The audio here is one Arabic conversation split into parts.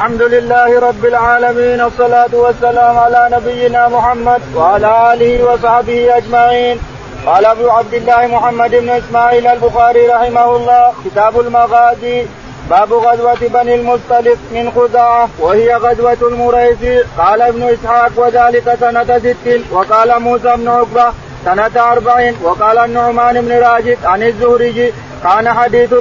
الحمد لله رب العالمين والصلاة والسلام على نبينا محمد وعلى آله وصحبه أجمعين. قال أبو عبد الله محمد بن إسماعيل البخاري رحمه الله كتاب المغازي باب غزوة بني المصطلق من خزاعة وهي غزوة المريسي. قال ابن إسحاق وذلك سنة ست وقال موسى بن عقبة سنة أربع وقال النعمان بن راشد عن الزهري كان حديث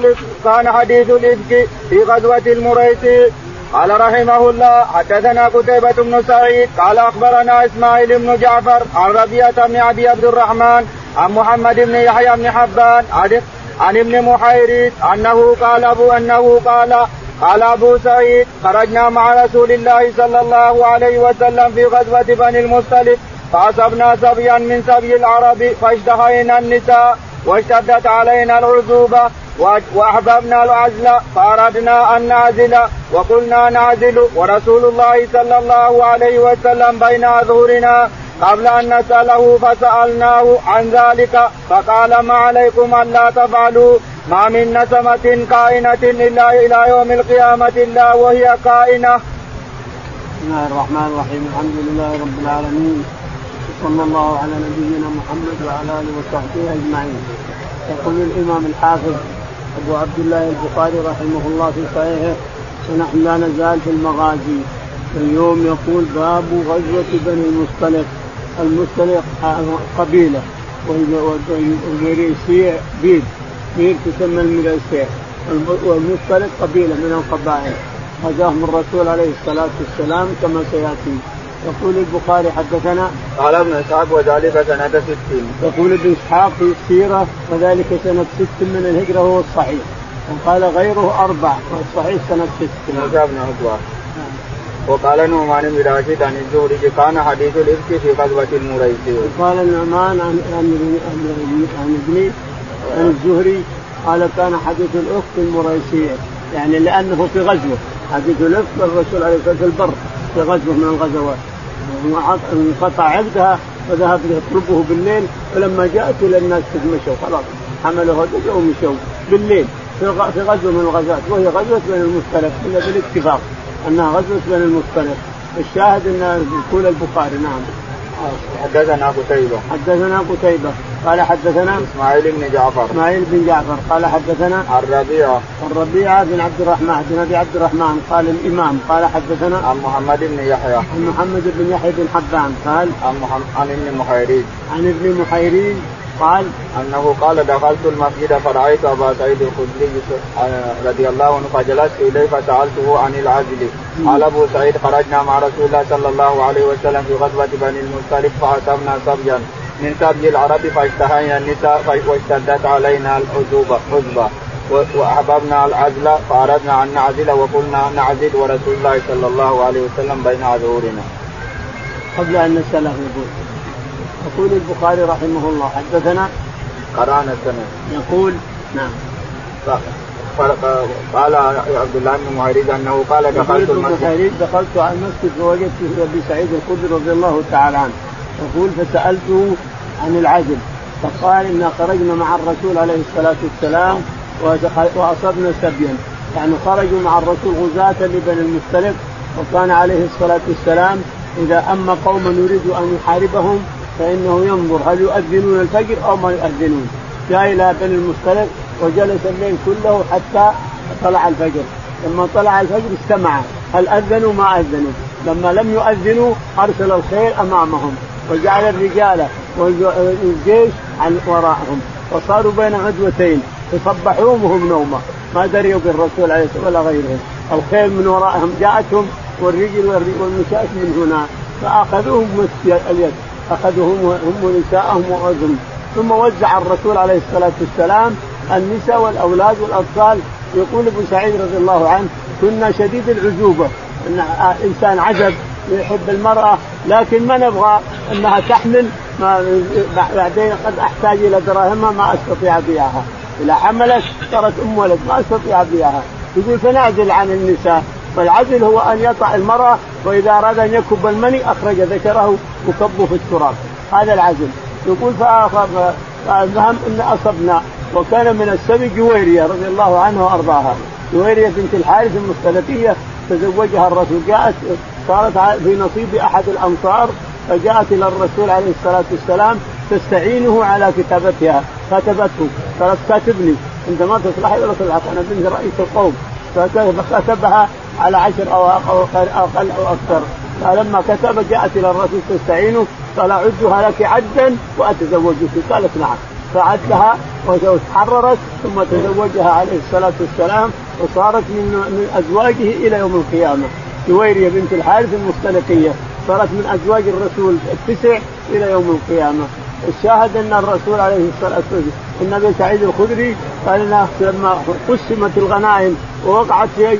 كان حديث الإفك في غزوة المريسي. قال رحمه الله حدثنا قتيبة بن سعيد قال أخبرنا إسماعيل بن جعفر عن ربيعة بن أبي عبد الرحمن عن محمد بن يحيى بن حبان عن, عن ابن محيريث أنه قال أبو أنه قال قال أبو سعيد خرجنا مع رسول الله صلى الله عليه وسلم في غزوة بني المصطلق فأصبنا سبيا من سبي العرب فاشتهينا النساء واشتدت علينا العزوبة وأحببنا العزل فأردنا أن نعزل وقلنا نعزل ورسول الله صلى الله عليه وسلم بين أظهرنا قبل أن نسأله فسألناه عن ذلك فقال ما عليكم ألا تفعلوا ما من نسمة كائنة إلا إلى يوم القيامة إلا وهي كائنة. بسم الله الرحمن الرحيم الحمد لله رب العالمين وصلى الله على نبينا محمد وعلى آله وصحبه أجمعين. يقول الإمام الحافظ أبو عبد الله البخاري رحمه الله في صحيحه ونحن لا نزال في المغازي. اليوم يقول باب غزوة بني المصطلق. المصطلق قبيلة والمريسيع بيد بيد تسمى المريسيع والمصطلق قبيلة من القبائل. غزاهم الرسول عليه الصلاة والسلام كما سيأتي. يقول البخاري حدثنا قال ابن إسحاق وذلك سنة ست يقول ابن إسحاق في السيرة وذلك سنة ست من الهجرة هو الصحيح. وقال غيره أربع والصحيح سنة ست. موسى بن عقبة وقال نعمان بن راشد عن الزهري كان حديث الإفك في غزوة المريسي وقال النعمان عن عن عن ابن عن الزهري قال كان حديث الإفك المريسية يعني لأنه في غزوة. حديث الإفك الرسول عليه الصلاة والسلام في البر في غزوة من الغزوات. انقطع عقدها وذهب يطلبه بالليل فلما جاءت إلى الناس مشوا. خلاص حملوا هدجه ومشوا بالليل. في غزوة من الغزوات وهي غزوة بين المختلف إلا بالاتفاق أنها غزوة بين المختلف الشاهد أن يقول البخاري نعم. حدثنا قتيبة. حدثنا قتيبة. قال حدثنا إسماعيل بن جعفر. إسماعيل بن جعفر. قال حدثنا الربيع الربيع بن عبد الرحمن بن أبي عبد الرحمن. قال الإمام. قال حدثنا عن محمد بن يحيى. عن محمد بن يحيى بن حبان. قال عن محمد عن ابن محيريز عن ابن محيريز قال أنه قال دخلت المسجد فرأيت أبا سعيد الخدري رضي الله عنه فجلست إليه فسألته عن العزل. قال أبو سعيد خرجنا مع رسول الله صلى الله عليه وسلم في غزوة بني المصطلق فاصبنا صبيا. من سبي العرب فاشتهينا النساء واشتدت علينا العزوبه وأحببنا العزل فأردنا أن نعزل وقلنا نعزل ورسول الله صلى الله عليه وسلم بين عذورنا. قبل أن نسأله يقول. يقول البخاري رحمه الله حدثنا؟ قرأنا السنة يقول نعم. قال عبد الله بن معيريز أنه قال دخلت المسجد. دخلت على المسجد فوجدت ابي سعيد الخدري رضي الله تعالى عنه. يقول فسألته عن العزل فقال إنا خرجنا مع الرسول عليه الصلاة والسلام وأصبنا سبيا. يعني خرجوا مع الرسول غزاة لبني المختلف وكان عليه الصلاة والسلام إذا أما قوما يريد أن يحاربهم فإنه ينظر هل يؤذنون الفجر أو ما يؤذنون. جاء إلى بني المختلف وجلس الليل كله حتى طلع الفجر. لما طلع الفجر استمع. هل أذنوا؟ ما أذنوا. لما لم يؤذنوا أرسل الخير أمامهم. وجعل الرجال والجيش عن وراءهم. وصاروا بين عدوتين يصبحوهم وهم نومة. ما دريوا بالرسول عليه الصلاة ولا غيرهم الخيل من ورائهم جاءتهم والرجل والمشاة من هنا. فأخذوهم اليد. اخذوهم هم ونساءهم وعزم ثم وزع الرسول عليه الصلاة والسلام النساء والأولاد والأطفال يقول ابو سعيد رضي الله عنه كنا شديد العزوبه إن إنسان عزب يحب المرأة لكن ما نبغى أنها تحمل ما بعدين قد أحتاج إلى دراهمها ما أستطيع ابيعها إذا حملت صارت أم ولد ما أستطيع ابيعها يقول فنعزل عن النساء. فالعزل هو أن يطع المراه وإذا أراد أن يكب المني أخرج ذكره وكبه في التراب. هذا العزل يقول فالمهم إن أصبنا وكان من السبي جويرية رضي الله عنها وأرضاها. جويرية بنت الحارث المختلفيه تزوجها الرسول. جاءت صارت في نصيب أحد الأنصار فجاءت إلى الرسول عليه الصلاة والسلام تستعينه على كتابتها. كتبته. قالت كاتبني. انت ما تصلح ولا تصلح أنا بنت رئيس القوم. فكتبها على عشر أو أقل أو أكثر. فلما كتب جاءت إلى الرسول تستعينه قال أعدها لك عدا وأتزوجك. قالت نعم. فعدها وتحررت ثم تزوجها عليه الصلاة والسلام وصارت من من أزواجه إلى يوم القيامة. جويرية بنت الحارث المختلقيه صارت من أزواج الرسول التسع إلى يوم القيامة. الشاهد أن الرسول عليه الصلاة والسلام النبي سعيد الخدري قال لما قسمت الغنائم ووقعت في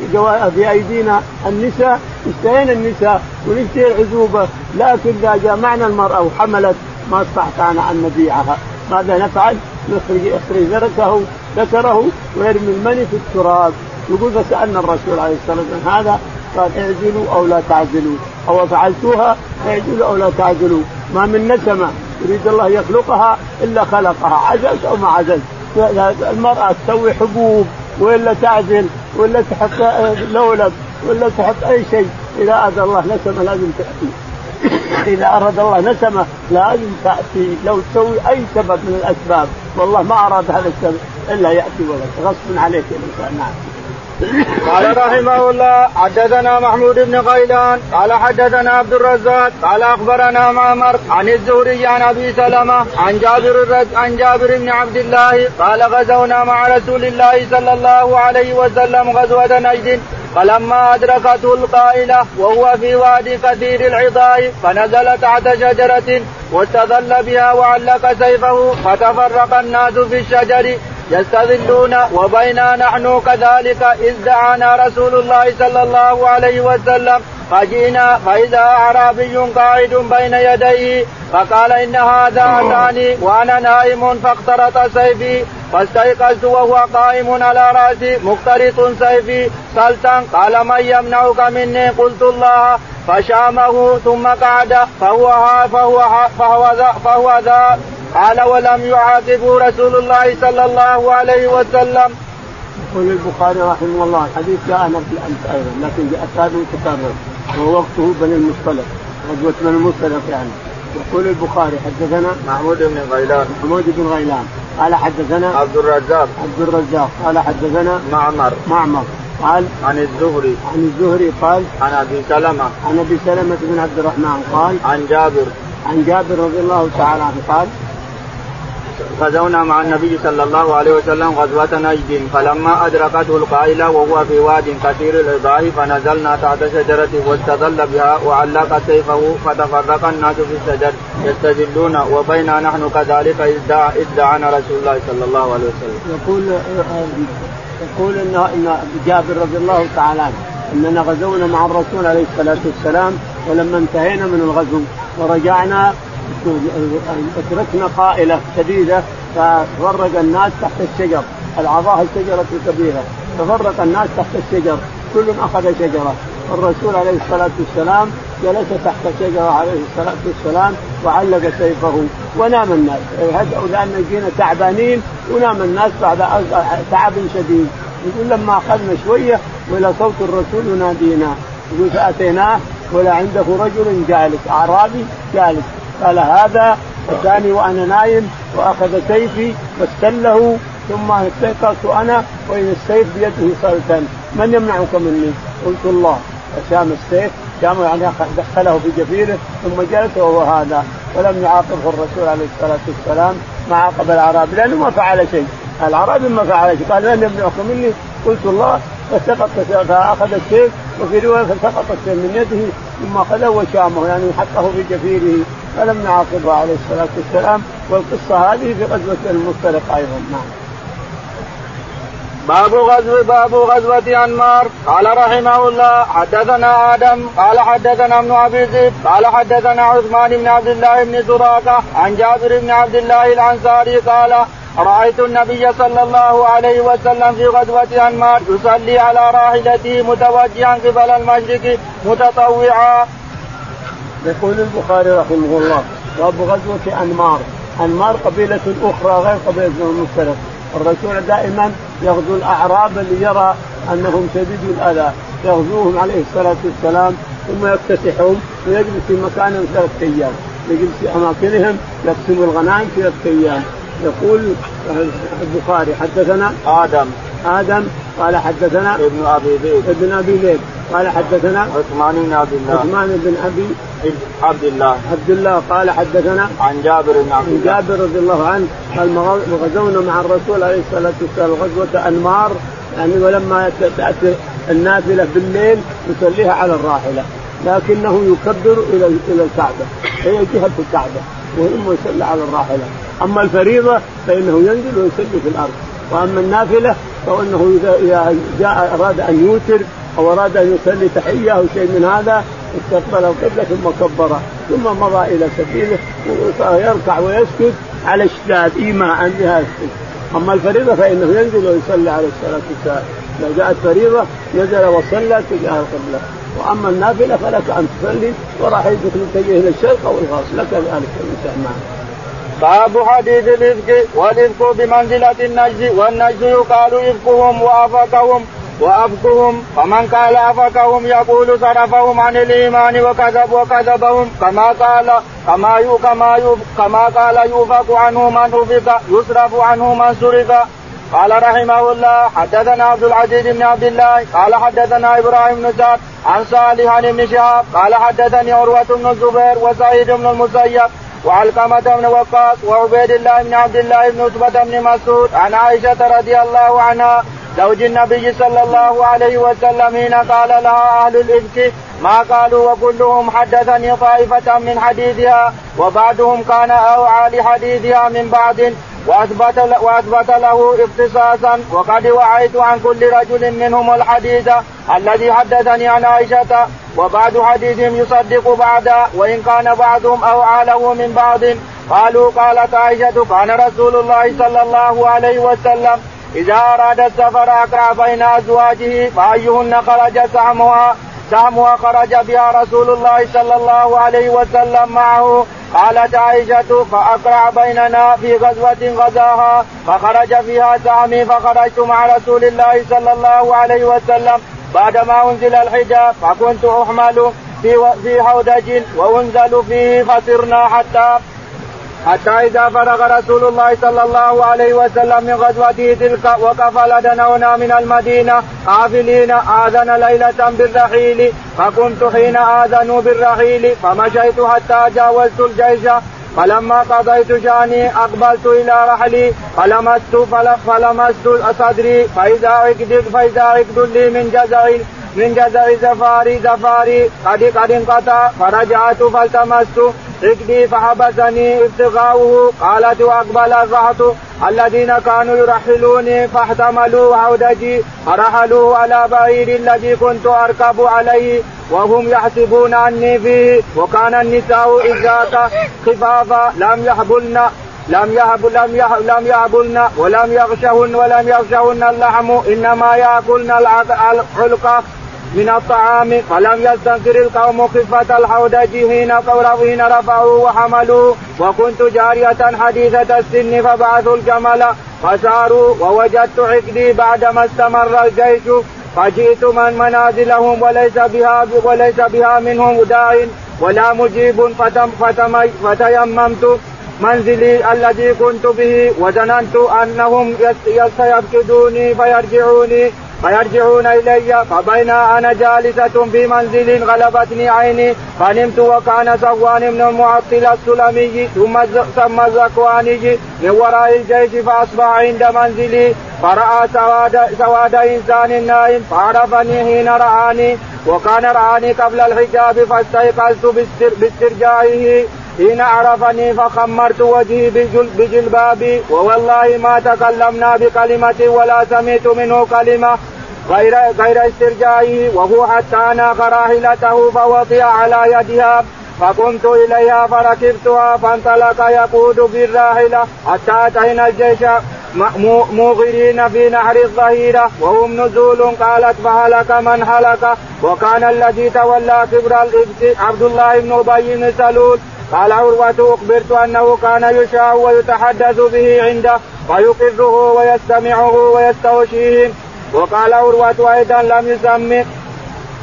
في أيدينا النساء اشتهينا النساء ونشتهي العزوبة لكن إذا جامعنا المرأة وحملت ما استطعنا أن نبيعها. ماذا نفعل؟ نخرج يخرج ذكره ذكره ويرمي المني في التراب. يقول فسألنا الرسول عليه الصلاة والسلام هذا قال اعزلوا أو لا تعزلوا. أو فعلتوها اعزلوا أو لا تعزلوا. ما من نسمة يريد الله يخلقها إلا خلقها. عزلت أو ما عزلت؟ المرأة تسوي حبوب ولا تعزل ولا تحط لولب ولا تحط أي شيء. إذا أراد الله نسمة لازم تأتي. إذا أراد الله نسمة لازم تأتي. لو تسوي أي سبب من الأسباب. والله ما أراد هذا السبب إلا يأتي ولد. غصب عليك الانسان نعم. قال رحمه الله حدثنا محمود بن غيلان قال حدثنا عبد الرزاق قال أخبرنا معمر عن الزهري عن أبي سلمة عن جابر عن جابر بن عبد الله قال غزونا مع رسول الله صلى الله عليه وسلم غزوة نجد فلما أدركته القائلة وهو في وادي كثير العضاء فنزل تحت شجرة واستظل بها وعلق سيفه فتفرق الناس في الشجر يستظلون وبينا نحن كذلك إذ دعانا رسول الله صلى الله عليه وسلم فجئنا فإذا أعرابي قاعد بين يديه فقال إن هذا أتاني وأنا نائم فاخترط سيفي فاستيقظت وهو قائم على رأسي مخترط سيفي صلتا قال من يمنعك مني؟ قلت الله فشامه ثم قعد فهو فهو فهو ذا فهو ذا. قال ولم يعاقبه رسول الله صلى الله عليه وسلم. يقول البخاري رحمه الله الحديث جاءنا في الامس أيضا لكن جاء هذا متكرر ووقته غزوه بني المصطلق غزوه بني المصطلق يعني. يقول البخاري حدثنا محمود بن غيلان. محمود بن غيلان. قال حدثنا عبد الرزاق. عبد الرزاق. قال حدثنا معمر. معمر. قال عن الزهري. عن الزهري قال عن أبي سلمة. عن أبي سلمة بن عبد الرحمن قال عن جابر. عن جابر رضي الله تعالى عنه قال غزونا مع النبي صلى الله عليه وسلم غزوة نجد فلما أدركته القائلة وهو في واد كثير العظاه فنزلنا تحت شجرة واستظل بها وعلق سيفه فتفرق الناس في الشجر يستجلون وبينا نحن كذلك إذ دعانا رسول الله صلى الله عليه وسلم. يقول يقول إن جابر رضي الله تعالى عنه إننا غزونا مع الرسول عليه الصلاة والسلام ولما انتهينا من الغزو ورجعنا اتركنا قائلة شديدة ففرق الناس تحت الشجر. العظاه الشجرة الكبيرة. تفرق الناس تحت الشجر. كل أخذ شجرة. الرسول عليه الصلاة والسلام جلس تحت شجره عليه الصلاة والسلام وعلق سيفه ونام الناس. لأن جينا تعبانين ونام الناس بعد تعب شديد. يقول لما أخذنا شوية وإلى صوت الرسول ينادينا. يقول فأتيناه ولا عنده رجل جالس أعرابي جالس. قال هذا اتاني وأنا نايم وأخذ سيفي واستله ثم استيقظت أنا وإن السيف بيده سلطا. من يمنعك مني؟ قلت الله. فشام السيف شام يعني دخله في جبيره ثم جلس وهو هذا. ولم يعاقبه الرسول عليه الصلاة والسلام ما عاقب الأعرابي لأنه ما فعل شيء. الأعرابي ما فعل شيء. قال من يمنعك مني؟ قلت الله. فسقط فأخذ السيف وفي رواية فسقط السيف من يده ثم أخذه وشامه يعني حطه في جفيره فلم نعاقبه عليه الصلاة والسلام والقصة هذه في غزوة المفترق أيضا نعم. باب غزو باب غزوة أنمار قال رحمه الله حدثنا آدم قال حدثنا ابن أبي ذئب قال حدثنا عثمان بن عبد الله بن سراقة عن جابر بن عبد الله الأنصاري قال رأيت النبي صلى الله عليه وسلم في غزوة أنمار يصلي على راحلته متوجها قبل المشرق متطوعا. يقول البخاري رحمه الله باب غزوة أنمار، أنمار قبيلة أخرى غير قبيلة المفترق، الرسول دائما يغزو الأعراب اللي يرى أنهم شديدوا الأذى، يغزوهم عليه الصلاة والسلام ثم يكتسحهم ويجلس في مكانهم ثلاثة أيام يجلس في أماكنهم يقسم الغنائم ثلاثة أيام يقول البخاري حدثنا آدم. آدم قال حدثنا ابن أبي ذئب ابن أبي ذئب قال حدثنا عثمان بن عبد الله. عثمان بن أبي عبد الله. عبد الله قال حدثنا عن جابر بن عبد الله. عن جابر رضي الله عنه قال غزونا مع الرسول عليه الصلاة والسلام غزوة أنمار. يعني ولما تأتي النافلة بالليل يصليها على الراحلة لكنه يكبر إلى إلى الكعبة هي جهة الكعبة. وهم يصلي على الراحلة. أما الفريضة فإنه ينزل ويصلي في الأرض. وأما النافلة فإنه اذا جاء أراد أن يوتر أو أراد أن يصلي تحية أو شيء من هذا استقبل القبلة ثم كبر. ثم مضى إلى سبيله ويركع ويسجد على اشتاد إيماء بها أما الفريضة فإنه ينزل ويصلي عليه الصلاة والسلام. لو جاءت فريضة نزل وصلى تجاه القبلة. وأما النافلة فلك أن تصلي وراحتك تتجه إلى الشرق أو الغرب لك ذلك الإنسان معه. باب حديث الإفك والإفك بمنزلة النجد والنجد يقال إفكهم وأفكهم وأفكهم. فمن قال أفكهم يقول صرفهم عن الإيمان وكذب وكذبهم. كما قال كما يو كما يو كما قال يوفك عنه من أفك يصرف عنه من صرف. قال رحمه الله حدثنا عبد العزيز بن عبد الله قال حدثنا إبراهيم بن سعد عن صالح بن شهاب قال حدثني عروة بن الزبير وسعيد بن المسيب وعلقمة بن وقاص وعبيد الله بن عبد الله بن عتبة بن مسعود عن عائشة رضي الله عنها زوج النبي صلى الله عليه وسلم حين قال لها أهل الإفك ما قالوا وكلهم حدثني طائفة من حديثها وبعضهم كان أوعى لحديثها من بعد وأثبت وأثبت له اختصاصا. وقد وعيت عن كل رجل منهم الحديث الذي حدثني عن عائشة. وبعد حديثهم يصدق بعدا وإن كان بعضهم اوعى له من بعض. قالوا قالت عائشة كان رسول الله صلى الله عليه وسلم إذا أراد السفر أقرأ بين أزواجه فأيهن خرج سهمها سهمها خرج بها رسول الله صلى الله عليه وسلم معه. قالت عائشة فأقرع بيننا في غزوة غزاها فخرج فيها سامي فخرجت مع رسول الله صلى الله عليه وسلم. بعدما أنزل الحجاب فكنت أحمل في حودج وأنزل فيه فسرنا حتى حتى إذا فرغ رسول الله صلى الله عليه وسلم من غزوته تلك وقف لدنونا من المدينة قافلين آذن ليلة بالرحيل فكنت حين آذنوا بالرحيل فمشيت حتى جاوزت الجيش فلما قضيت شاني أقبلت إلى رحلي فلمست فلمست صدري فإذا عقد فإذا عقد لي من جزع من جزع زفاري زفاري قد قد انقطع فرجعت فالتمست ركبي فحبسني ابتغاؤه قالت وأقبل الرهط الذين كانوا يرحلوني فاحتملوا عودتي فرحلوا على بعير الذي كنت أركب عليه وهم يحسبون أني فيه وكان النساء اذ ذاك خفافا لم يحبلن لم يهب لم يهب لم يهبلن ولم يغشهن ولم يغشهن اللحم إنما يأكلن العلقه من الطعام فلم يستنكر القوم خفة الحودج حين حين رفعوا وحملوا وكنت جارية حديثة السن فبعثوا الجمل فساروا ووجدت عقدي بعدما استمر الجيش فجئت من منازلهم وليس بها وليس بها منهم داع ولا مجيب فتم فتم فتيممت منزلي الذي كنت به وظننت أنهم يستيقظوني فيرجعوني فيرجعون إلي فبين أنا جالسة في منزل غلبتني عيني فنمت وكان صوان بن المعطل السلمي ثم ثم الزكواني من وراء الجيش فأصبح عند منزلي فرأى سواد سواد إنسان نائم فعرفني حين رآني وكان رآني قبل الحجاب فاستيقظت باسترجاعه حين عرفني فخمرت وجهي بجلبابي ووالله ما تكلمنا بكلمة ولا سمعت منه كلمة. غير غير استرجائه وهو حتى اناخ راحلته فوطئ على يدها فقمت إليها فركبتها فانطلق يقود بالراحله حتى أتينا الجيش موغرين في نهر الظهيرة وهم نزول قالت فهلك من هلك وكان الذي تولى كبر الإبت عبد الله بن أبي بن سلول. قال عروة أخبرت أنه كان يشاء ويتحدث به عنده ويقره ويستمعه ويستوشيه. وقال عروة أيضا لم يسمي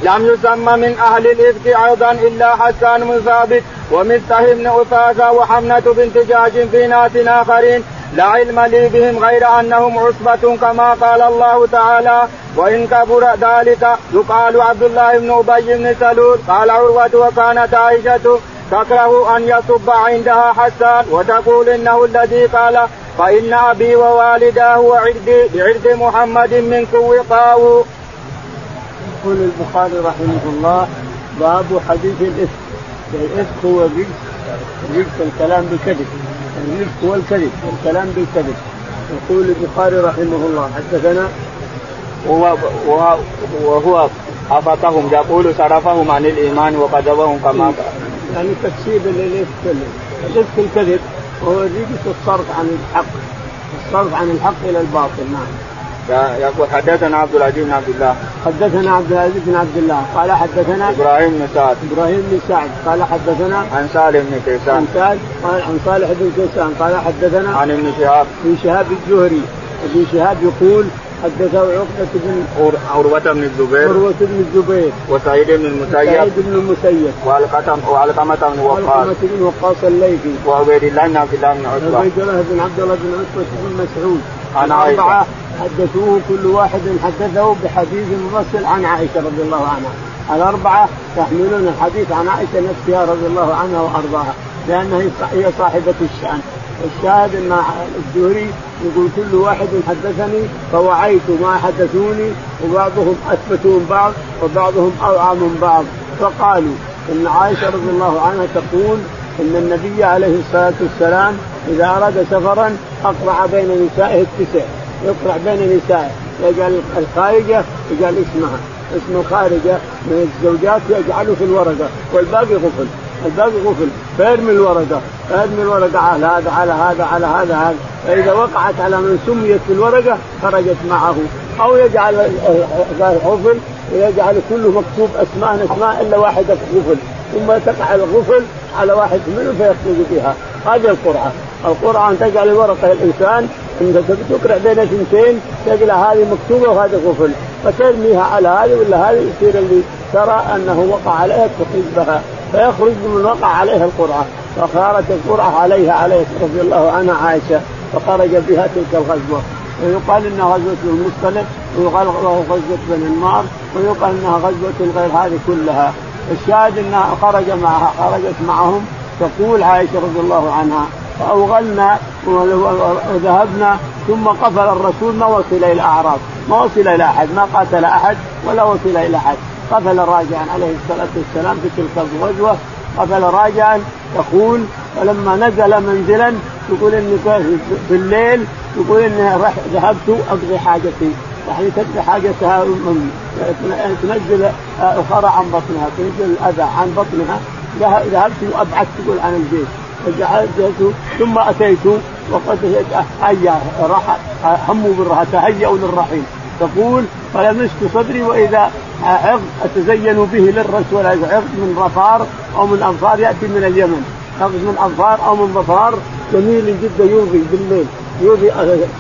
لم يسمى من أهل الإفك أيضا إلا حسان بن ثابت ومفتح بن اثاثه وحمنة بنت جاش في ناس آخرين. لا علم لي بهم غير أنهم عصبة كما قال الله تعالى وإن كبر ذلك يقال عبد الله بن أبي بن سلول قال عروة وكانت عائشة تكره أن يصب عندها حسان وتقول إنه الذي قال فإن أبي ووالداه وعردي بعرض محمد منكم وقاه. يقول البخاري رحمه الله باب حديث الإفك. الإفك هو رجس رجس الكلام بكذب الرفق والكذب والكلام بالكذب. يقول البخاري رحمه الله. حدثنا وهو وهو, وهو أفقهم يقول صرفهم عن الإيمان وكذبهم كما يعني تكسيب للإفك الإفك الكذب وهو الرجس الصرف عن الحق. الصرف عن الحق إلى الباطل نعم. يقول حدثنا عبد العزيز بن عبد الله. حدثنا عبد العزيز بن عبد الله. قال حدثنا إبراهيم بن سعد. إبراهيم بن سعد. قال حدثنا عن سالم بن كيسان. عن سعد قال عن صالح بن كيسان. قال حدثنا عن ابن شهاب. ابن شهاب الزهري. ابن شهاب يقول حدثه عقبة بن عروة بن الزبير. عروة بن الزبير. وسعيد بن المسيب. سعيد بن المسيب. وعلقمة وعلقمة بن وقاص. وعلقمة بن وقاص الليثي. وعبيد الله بن عبد الله بن عتبة. وعبيد الله بن عبد الله بن عتبة بن مسعود. عن عائشة. حدثوه كل واحد حدثه بحديث مفصل عن عائشة رضي الله عنها. الأربعة يحملون الحديث عن عائشة نفسها رضي الله عنها وأرضاها لأنها هي صاحبة الشأن. الشاهد أن الزهري يقول كل واحد حدثني فوعيت ما حدثوني وبعضهم أثبتوا من بعض وبعضهم اوعى من بعض. فقالوا إن عائشة رضي الله عنها تقول إن النبي عليه الصلاة والسلام إذا أراد سفرا أقرع بين نسائه التسع. يقرع بين نسائه. يجعل الخارجة يجعل اسمها. اسم الخارجة من الزوجات يجعله في الورقة والباقي غفل. الباقي غفل فيرمي الورقة فيرمي الورقة على هذا على هذا على هذا هذا. فإذا وقعت على من سميت الورقه خرجت معه. أو يجعل غفل ويجعل كله مكتوب أسماء أسماء إلا واحدة غفل. ثم تقع الغفل على واحد منهم فيخرج بها. هذه القرعة. القرعة أن تجعل الورقة الانسان انت تقرأ بين اثنتين تجعل هذه مكتوبة وهذه غفل. فترميها على هذه ولا هذه يصير اللي ترى أنه وقع عليها تخرج بها. فيخرج من وقع عليها القرعه فخرجت القرعه عليها عليه رضي الله عنها عائشة فخرج بها تلك الغزوة. ويقال إنها غزوة المصطلق ويقال غزوة بني النار ويقال إنها غزوة غير هذه كلها. الشاهد إنها خرج معها خرجت معهم. تقول عائشة رضي الله عنها فأوغلنا وذهبنا ثم قفل الرسول ما وصل إلى الاعراب ما وصل إلى أحد ما قاتل أحد ولا وصل إلى أحد. قفل راجعا عليه الصلاة والسلام في تلك الغزوة قفل راجعا يقول فلما نزل منزلا يقول إني بالليل يقول إني ذهبت أقضي حاجتي يعني تقضي حاجتها تنزل الخرى عن بطنها تنزل الأذى عن بطنها ذهبت وابعدت تقول عن البيت فجعلت ثم أتيت وقد هيا راح هموا بالراحة تهيأوا للرحيل تقول فلمست صدري وإذا عقد أتزين به للرسول عقد من ظفار أو من انصار يأتي من اليمن. عقد من انصار أو من ظفار جميل جدا يوضي بالليل. يوضي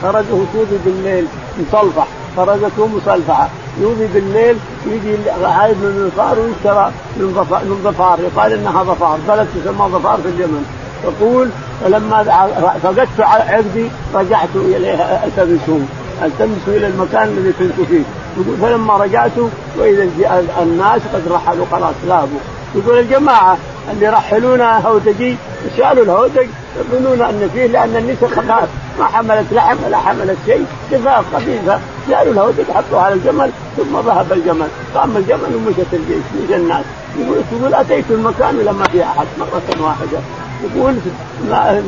خرجه توضي بالليل مصلفح خرجته مصلفعه يوضي بالليل يجي عايد من الظفار ويشترى من ظفار. يقال إنها ظفار. بلد تسمى ظفار في اليمن. تقول فلما فقدت عقدي رجعت إليها التمسه التمس إلى المكان الذي كنت فيه. يقول فلما رجعت وإذا الناس قد رحلوا خلاص ذهبوا. يقول الجماعة اللي يرحلون هودجي شالوا الهودج يظنون أن فيه لأن النساء خلاص ما حملت لحم ولا حملت شيء كفاف خفيفة. شالوا الهودج حطوه على الجمل ثم ذهب الجمل. قام الجمل ومشت الجيش مشى الناس. يقول أتيت المكان لما في أحد مرة واحدة. يقول ما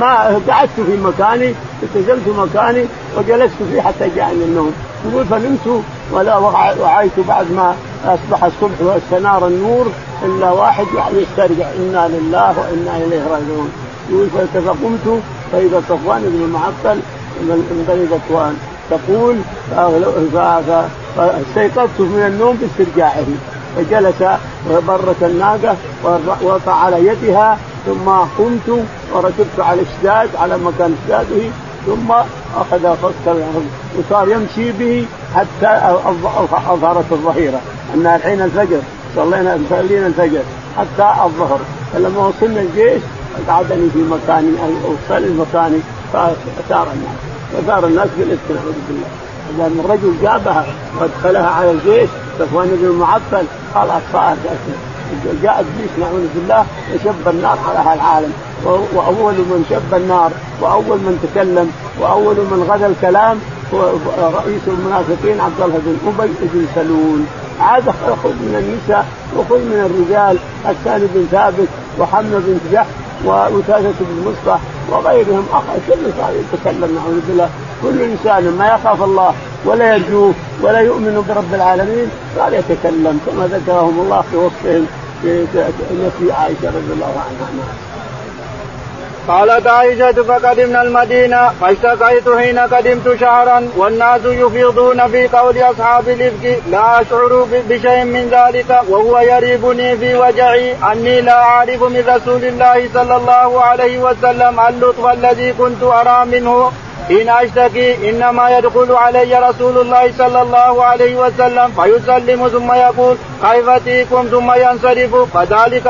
ما, قعدت في مكاني التزمت مكاني وجلست فيه حتى جاءني النوم. يقول فنمت ولا وعيت بعد ما أصبح الصبح واستنار النور إلا واحد يعني يسترجع إنا لله وإنا إليه راجعون. يقول فقمت فإذا صفوان بن المعطل من بني ذكوان تقول فاستيقظت من النوم باسترجاعه. فجلس وبرت الناقة ووقع على يدها ثم قمت وركبت على الشداد على مكان اشداده ثم أخذ فصل وصار يمشي به حتى أظهرت الظهيرة. أن الحين الفجر صلينا صلينا الفجر حتى الظهر. فلما وصلنا الجيش قعدني في مكاني أو صلي مكاني فثار الناس. وثار الناس بالافتراء بالله لأن الرجل جابها وادخلها على الجيش صفوان بن المعطل. خلاص صار جاء ابليس نعوذ بالله وشب النار على العالم. وأول من شب النار وأول من تكلم وأول من غدا الكلام هو رئيس المنافقين عبد الله بن أبي بن سلول. عاد خذ من النساء وخذ من الرجال حسان بن ثابت وحمزة بن جحش وأساسة بن مصطح وغيرهم. كل صار يتكلم نعوذ بالله. كل إنسان ما يخاف الله ولا يرجوه ولا يؤمن برب العالمين صار يتكلم كما ذكرهم الله في وصفهم في عائشة رضي الله عنها. قالت عائشة فقدمنا المدينة فاشتكيت حين قدمت شهرا والناس يفيضون في قول أصحاب الإفك لا أشعر بشيء من ذلك وهو يريبني في وجعي أني لا أعرف من رسول الله صلى الله عليه وسلم اللطف الذي كنت أرى منه. حين أشتكي إنما يدخل علي رسول الله صلى الله عليه وسلم فيسلم ثم يقول كيف ثم ينصرف. فذلك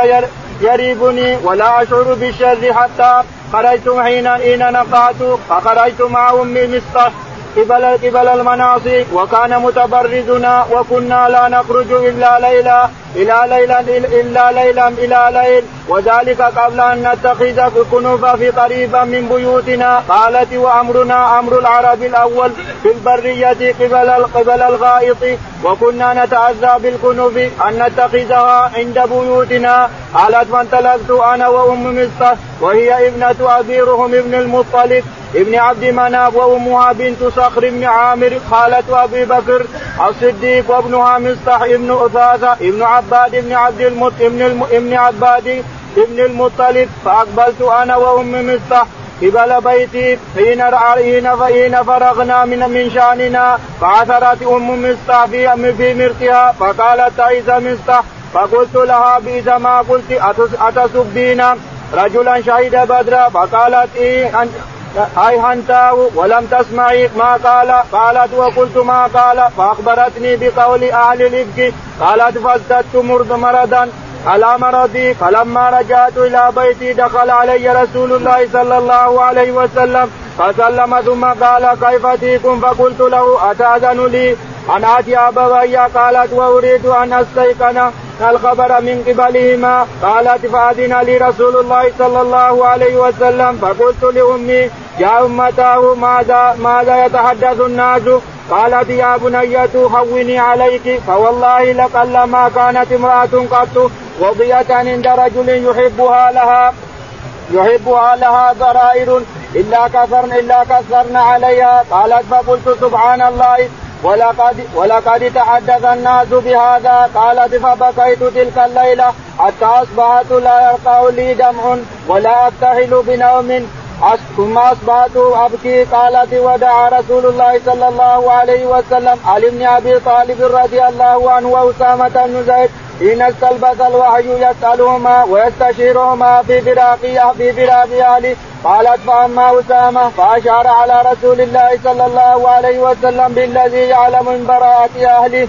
يريبني ولا أشعر بالشر حتى خرجت حين حين نقعت فخرجت مع أمي مصطفى قبل قبل المناصي وكان متبرزنا وكنا لا نخرج إلا ليلا إلى ليلا إلا ليلا إلى ليل. وذلك قبل أن نتخذ كنوفا في قريبا من بيوتنا. قالت وأمرنا أمر العرب الأول في البرية قبل قبل الغائط. وكنا نتعزى بالكنوف أن نتخذها عند بيوتنا. قالت فانطلقت أنا وأم مصطفى وهي ابنة ابي رهم ابن المطلب. ابن عبد مناف وأمها بنت صخر بن عامر. خالة أبي بكر الصديق وابنها مصطح ابن أثاثة ابن عباد بن عبد المط ابن. ابن عباد ابن المطلب فأقبلت أنا وام مصطح قبل بيتي حين حين فرغنا من من شأننا فعثرت أم مصطح في في مرقها فقالت تعيس مصطح فقلت لها بئس ما قلت أتسبين رجلا شهد بدرا فقالت إيه اي هنتاه ولم تسمعي ما قال قالت وقلت ما قال فأخبرتني بقول أهل الإفك قالت فازددت مرض مرضا على مرضي فلما رجعت إلى بيتي دخل علي رسول الله صلى الله عليه وسلم فسلم ثم قال كيف تيكم فقلت له أتأذن لي؟ ان اتي أبوي قالت وأريد أن أستيقن الخبر من قبلهما. قالت فأذن لي رسول الله صلى الله عليه وسلم. فقلت لأمي يا أمتاه ماذا ماذا يتحدث الناس؟ قالت يا بنية هوني عليك. فوالله لقل ما كانت امرأة قط وضية عند رجل يحبها لها يحبها لها ضرائر إلا كثرن إلا كثرن عليها. قالت فقلت سبحان الله. ولقد ولقد تحدث الناس بهذا. قالت فبكيت تلك الليلة حتى أصبحت لا يرقى لي دمع ولا اكتحل بنوم. ثم أصبحت أبكي. قالت ودعا رسول الله صلى الله عليه وسلم بن أبي طالب رضي الله عنه وأسامة بن زيد حين استلبث الوحي يسألهما ويستشيرهما في فراق في فراق اهله قالت فأما أسامة فأشار على رسول الله صلى الله عليه وسلم بالذي يعلم من براءة أهله.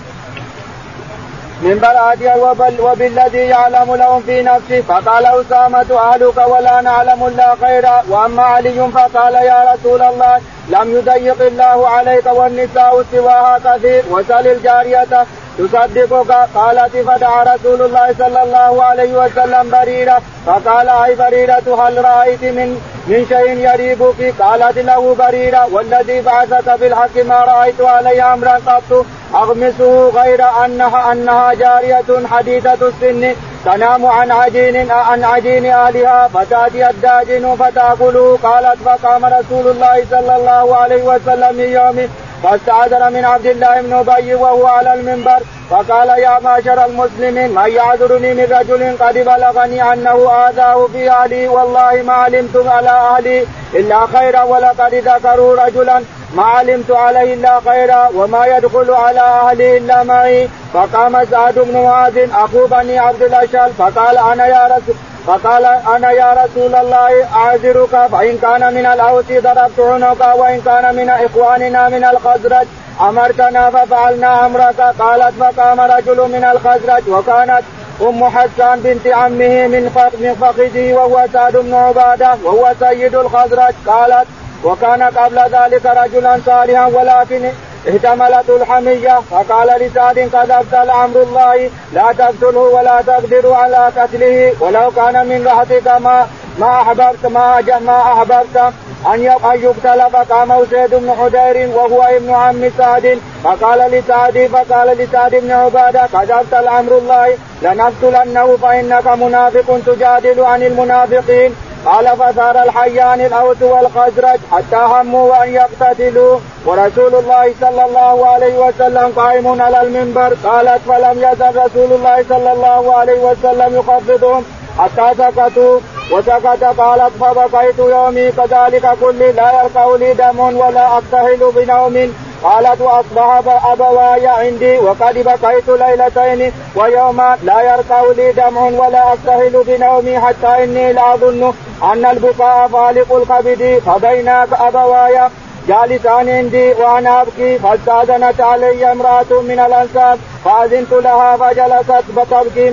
من براءتها وبالذي يعلم لهم في نفسه. فقال أسامة أهلك ولا نعلم إلا خيرا. وأما علي فقال يا رسول الله لم يضيق الله عليك والنساء سواها كثير وسل الجارية تصدقك. قالت فدعا رسول الله صلى الله عليه وسلم بريرة. فقال أي بريرة هل رأيت من من شيء يريبك؟ قالت له بريرة. والذي بعثك بالحق ما رأيت علي أمرا قط. أغمسه غير أنها أنها جارية حديثة السن. تنام عن عجين عن عجين اهلها فتأتي الداجن فتاكله قالت فقام رسول الله صلى الله عليه وسلم من يوم فاستعذر من عبد الله بن أبي وهو على المنبر فقال يا معشر المسلمين من يعذرني من رجل قد بلغني أنه آذاه في أهلي والله ما علمت على أهلي إلا خيرا ولقد ذكروا رجلا ما علمت عليه إلا خيرا وما يدخل على أهلي إلا معي. فقام سعد بن معاذ اخو بني عبد الأشهل. فقال أنا يا رسول فقال أنا يا رسول الله اعذرك فإن كان من الأوس ضربت عنقا وإن كان من إخواننا من الخزرج أمرتنا ففعلنا أمرك. قالت فقام رجل من الخزرج وكانت أم حسان بنت عمه من فخذه وهو سعد بن عبادة وهو سيد الخزرج. قالت وكان قبل ذلك رجلا صالحا ولكن احتملته الحمية فقال لسعد قد أبطل أمر الله لا تقتله ولا تقدر على قتله ولو كان من رحتك ما ما أحببت ما ما أحببت أن يقتل فقام أسيد بن حدير وهو ابن عم سعد. فقال لسعد فقال لسعد بن عبادة قد أبطل أمر الله لنقتلنه فإنك منافق تجادل عن المنافقين. قال فثار الحيان الأوس والخزرج حتى هموا وأن يقتتلوا. ورسول الله صلى الله عليه وسلم قائم على المنبر. قالت فلم يزل رسول الله صلى الله عليه وسلم يخفضهم حتى سكتوا وسكت قالت فبقيت يومي. كذلك كل لا يرقى لي دم ولا اكتهل بنوم. قالت واصبح أبواي عندي وقد بقيت ليلتين ويوما لا يرقى لي دمع ولا اكتهل بنومي حتى إني لاظن أن البكاء فالق الكبد فبينا أبواي جالسان عندي وأنا ابكي فاستأذنت علي امرأة من الانساب فأذنت لها فجلست فتبكي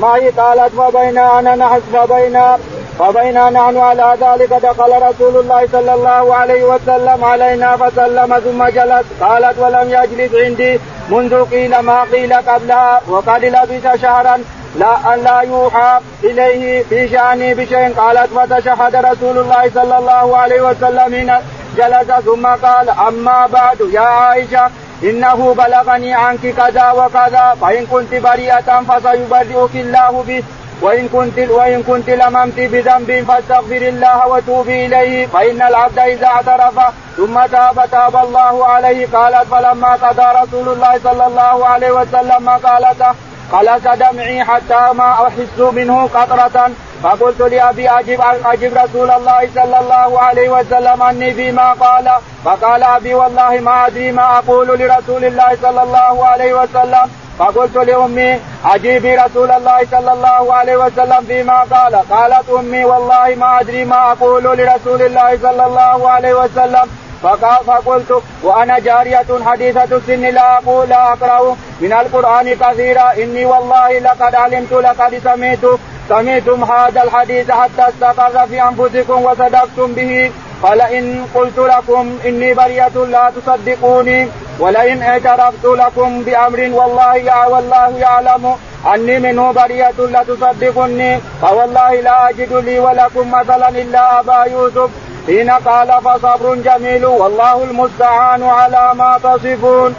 معي قالت فبينا أنا نحس فبينا فبينا نحن على ذلك دخل رسول الله صلى الله عليه وسلم علينا فسلم ثم جلس. قالت ولم يجلس عندي منذ قيل ما قيل قبلها وقد لبث شهرا لا أن لا يوحى إليه في شأني بشيء. قالت فتشهد رسول الله صلى الله عليه وسلم جلس ثم قال أما بعد يا عائشة إنه بلغني عنك كذا وكذا فإن كنت بريئة فسيبرئك الله به وإن كنت وإن كنت لممت بذنب فاستغفر الله وتوبي إليه فإن العبد إذا اعترف ثم تاب تاب الله عليه قالت فلما قضى رسول الله صلى الله عليه وسلم قالت خلص دمعي حتى ما أحس منه قطرة فقلت لابي اجب اجب رسول الله صلى الله عليه وسلم عني فيما قال فقال أبي والله ما أدري ما أقول لرسول الله صلى الله عليه وسلم. فقلت لأمي اجيبي رسول الله صلى الله عليه وسلم فيما قال. قالت أمي والله ما أدري ما أقول لرسول الله صلى الله عليه وسلم. فقال فقلت وأنا جارية حديثة السن لا أقول لا أقرأ من القرآن كثيرا. إني والله لقد علمت لقد سمعت سمعتم هذا الحديث حتى استقر في أنفسكم وصدقتم به. فلئن قلت لكم إني برية لا تصدقوني ولئن اعترفت لكم بأمر والله يا والله يعلم أني منه برية لتصدقني فوالله لا أجد لي ولكم مثلا إلا أبا يوسف. حين قال فصبر جميل والله المستعان على ما تصفون.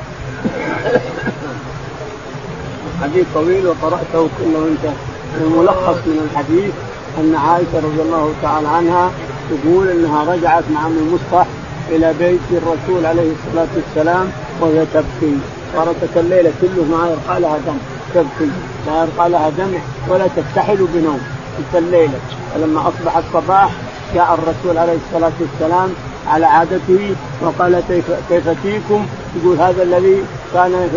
حديث طويل وقرأته كله انت الملخص من الحديث أن عائشة رضي الله تعالى عنها تقول إنها رجعت مع أم المصطح إلى بيت الرسول عليه الصلاة والسلام وهي تبكي. صارت الليلة كله ما يرقى لها دم. تبكي. لا يرقى لها دم ولا تكتحل بنوم. تلك الليلة. فلما أصبح الصباح جاء الرسول عليه الصلاة والسلام على عادته وقال كيف كيف فيكم؟ يقول هذا الذي كان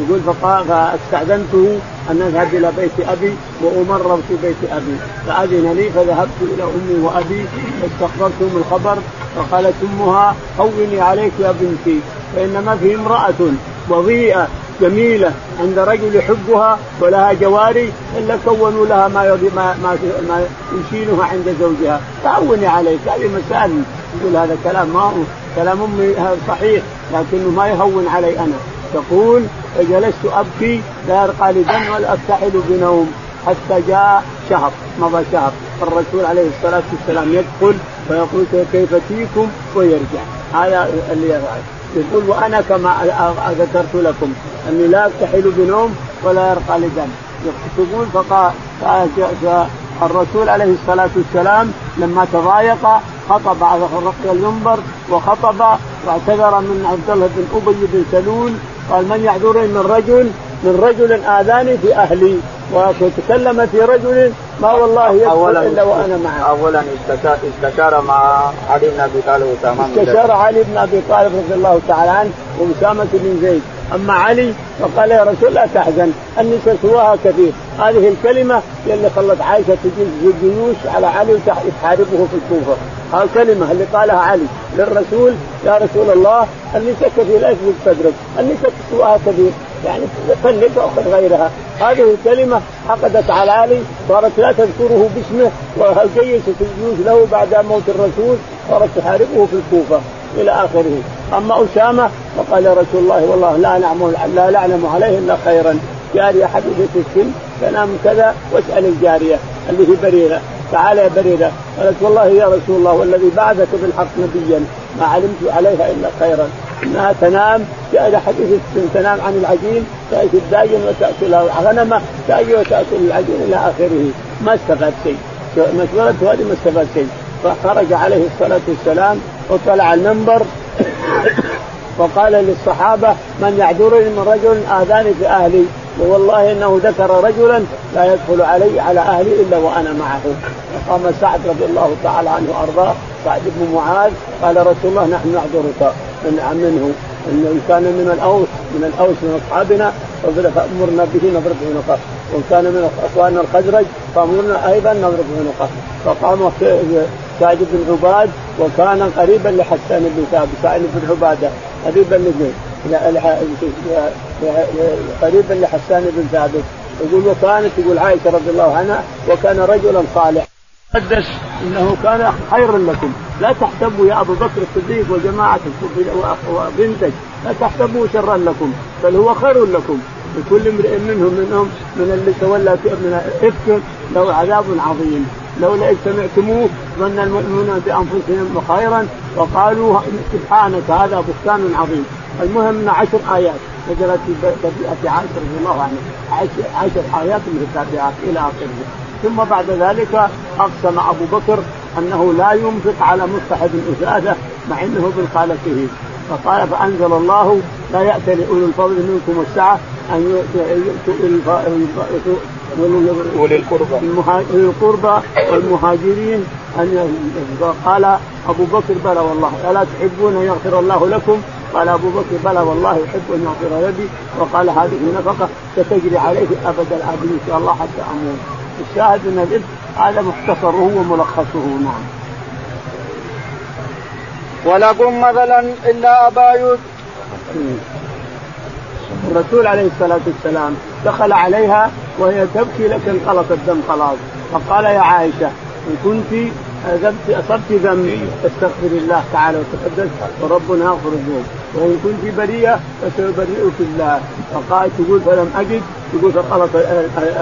يقول فاستاذنته أن أذهب إلى بيت أبي وامرر في بيت أبي. فأذن لي فذهبت إلى أمي وأبي فاستخبرتهم الخبر فقالت أمها هوني عليك يا بنتي فان ما في امرأة وضيئة جميلة عند رجل يحبها ولها جواري الا كونوا لها ما ما ما, يشينها عند زوجها. فهوني عليك هذه مسائل يقول هذا كلام ما هو كلام أمي صحيح لكنه ما يهون علي أنا. تقول فجلست أبكي لا يرقى لي دم ولا افتحل بنوم حتى جاء شهر مضى شهر. الرسول عليه الصلاة والسلام يدخل ويقول كيف فيكم ويرجع. هذا اللي يفعل يقول وأنا كما ذكرت لكم أني لا أفتحل بنوم ولا يرقى لي دم تقول فقال الرسول عليه الصلاة والسلام لما تضايق خطب على رقي المنبر وخطب واعتذر من عبد الله بن أبي بن سلول قال من يعذرني من رجل من رجل آذاني في أهلي وتكلم في رجل ما والله يدخل إلا وأنا معه. اولا استشار, استشار مع علي بن أبي طالب واسامه استشار علي بن أبي طالب رضي الله تعالى عنه وأسامة بن زيد، أما علي فقال يا رسول لا تحزن النساء سواها كثير، هذه الكلمة اللي خلت عائشة تجيب الجيوش على علي وتحاربه في الكوفة، الكلمة اللي قالها علي للرسول يا رسول الله اللي في لا يثبت صدرك اللي سواها كبير. يعني طلق وأخذ غيرها. هذه الكلمة حقدت على علي صارت لا تذكره باسمه وجيشت الجيوش له بعد موت الرسول؟ صارت تحاربه في الكوفة إلى آخره. أما أسامة فقال يا رسول الله والله لا نعلم لا نعلم عليه إلا خيرا. جارية حبيبه السن تنام كذا واسأل الجارية اللي هي بريرة. تعال يا بريره قالت والله يا رسول الله والذي بعثك بالحق نبيا ما علمت عليها إلا خيرا. إنها تنام جاء حديث تنام عن العجين تأتي الداجن وتاكل الغنمه تاجي وتاكل العجين إلى آخره. ما استفاد شيء. مسألته هذه ما استفاد شيء. فخرج عليه الصلاة والسلام وطلع المنبر وقال للصحابة من يعذرني من رجل آذاني في أهلي. ووالله إنه ذكر رجلا لا يدخل علي على أهلي إلا وأنا معه. فقام سعد رضي الله تعالى عنه وأرضاه سعد بن معاذ قال رسول الله نحن نعذرك منه. إن كان من الأوس من الأوس من أصحابنا فامرنا به نضرب عنقه وإن كان من أخواننا الخزرج فأمرنا أيضا نضرب عنقه فقام سعد بن عباد وكان قريبا لحسان بن ثابت سعد بن عبادة قريبا قريبا لحسان بن ثابت. يقول وكانت يقول عائشة رضي الله عنها وكان رجلا صالحا. قدس إنه كان خيرا لكم. لا تحسبوا يا أبو بكر الصديق وجماعته وبنتك. لا تحسبوا شرا لكم بل هو خير لكم. لكل امرئ منهم منهم من اللي تولى من افك له عذاب عظيم. لولا إذ سمعتموه ظن المؤمنون بأنفسهم خيرا وقالوا سبحانك هذا بهتان عظيم. المهم عشر آيات نزلت في بديعه عائشه رضي الله عنها عشر آيات متتابعات إلى آخره. ثم بعد ذلك أقسم أبو بكر أنه لا ينفق على مصطح بن اساده مع إنه ابن خالته فقال فأنزل الله لا يأتي لأولي الفضل منكم والسعه أن يؤتوا أولي القربى. والمهاجرين أن قال أبو بكر بلى والله. ألا تحبون أن يغفر الله لكم؟ قال أبو بكر بلى والله يحب أن يغفر لي. وقال هذه النفقة ستجري عليه أبد الابد إن شاء الله حتى أموت. الشاهد أن هذا مختصره وملخصه. نعم. ولكم مثلا إلا أبا يوسف. الرسول عليه الصلاة والسلام دخل عليها وهي تبكي لكن خلص الدم خلاص. فقال يا عائشة إن كنت أصبت ذنبي فاستغفر الله تعالى وتقدس وربنا يغفر الذنوب. وإن كنت بريئة فسيبرئك الله. فقال تقول فلم أجد. تقول خلاص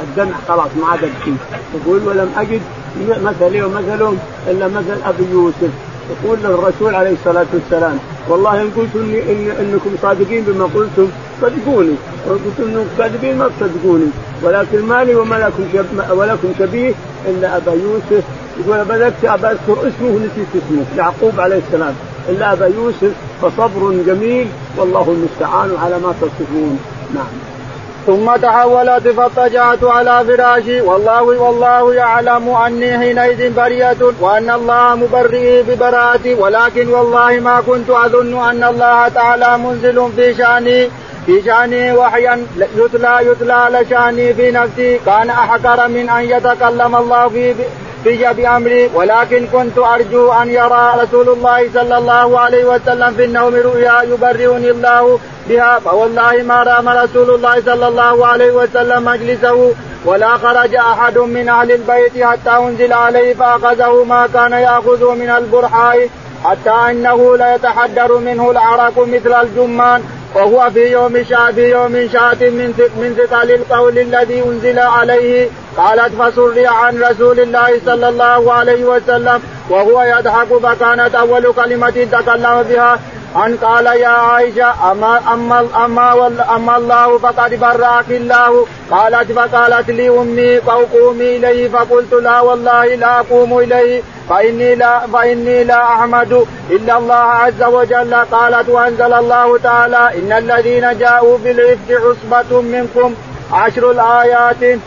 الدمع خلاص ما عاد تقول ولم أجد مثلي ومثلهم إلا مثل أبي يوسف. يقول للرسول عليه الصلاة والسلام والله إن قلت إن, إنكم صادقين بما قلتم صدقوني وإن قلتم إنكم كاذبين ما تصدقوني ولكن مالي وما لكم ولكم شبيه إلا أبا يوسف يقول ابى أذكر اسمه نسيت اسمه يعقوب عليه السلام إلا أبا يوسف فصبر جميل والله المستعان على ما تصفون. نعم. ثم تحولت فاضطجعت على فراشي. والله والله يعلم أني حينئذ برية وأن الله مبرئي ببراءتي. ولكن والله ما كنت أظن أن الله تعالى منزل في شأني. في شأني وحيا يتلى يتلى لشاني في نفسي. كان أحقر من أن يتكلم الله في في بأمري ولكن كنت أرجو أن يرى رسول الله صلى الله عليه وسلم في النوم رؤيا يبرئني الله بها فوالله ما رام رسول الله صلى الله عليه وسلم مجلسه ولا خرج أحد من أهل البيت حتى أنزل عليه فأخذه ما كان يأخذه من البرحاء حتى إنه ليتحدر منه العرق مثل الجمان. وهو في يوم شاة في يوم شاة من من ثقل القول الذي أنزل عليه قالت فسري عن رسول الله صلى الله عليه وسلم وهو يضحك فكانت أول كلمة تكلم بها أن قال يا عائشة أما أما أما, أما الله فقد برأك الله. قالت فقالت لي أمي فقومي إليه فقلت لا والله لا أقوم إليه فإني لا فإني لا أحمد إلا الله عز وجل. قالت وأنزل الله تعالى إن الذين جاءوا بالعفك عصبة منكم عشر الآيات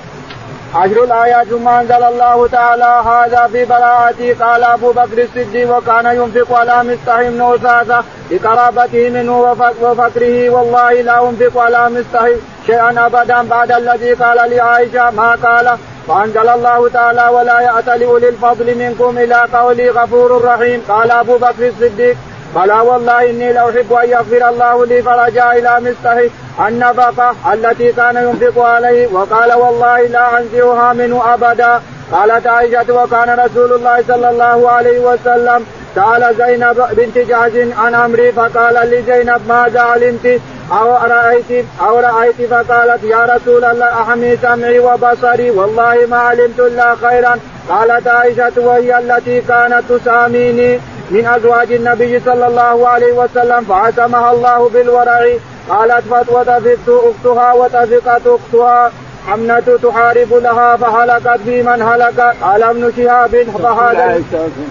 عشر الآيات ثم أنزل الله تعالى هذا في براءتي قال أبو بكر الصديق وكان ينفق على مستحي بن أساسة لقرابته منه وفكره والله لا أنفق على مستحي شيئا أبدا بعد الذي قال لعائشة ما قال. وانزل الله تعالى ولا يأت لأولي الفضل منكم إلى قولي غفور رحيم. قال أبو بكر الصديق قال والله إني لأحب أن يغفر الله لي فرجع إلى مستحي النفقة التي كان ينفق عليه وقال والله لا أنزعها منه أبدا. قالت عائشة وكان رسول الله صلى الله عليه وسلم سأل زينب بنت جعج عن أمري فقال لزينب ماذا علمت أو رايت أو رأيت فقالت يا رسول الله أحمي سمعي وبصري والله ما علمت إلا خيرا. قالت عائشة وهي التي كانت تساميني. من أزواج النبي صلى الله عليه وسلم فعصمها الله بالورع. قالت وتفقت أختها وتفقت أختها. حمنة تحارب لها فهلكت في من هلك. قال ابن شهاب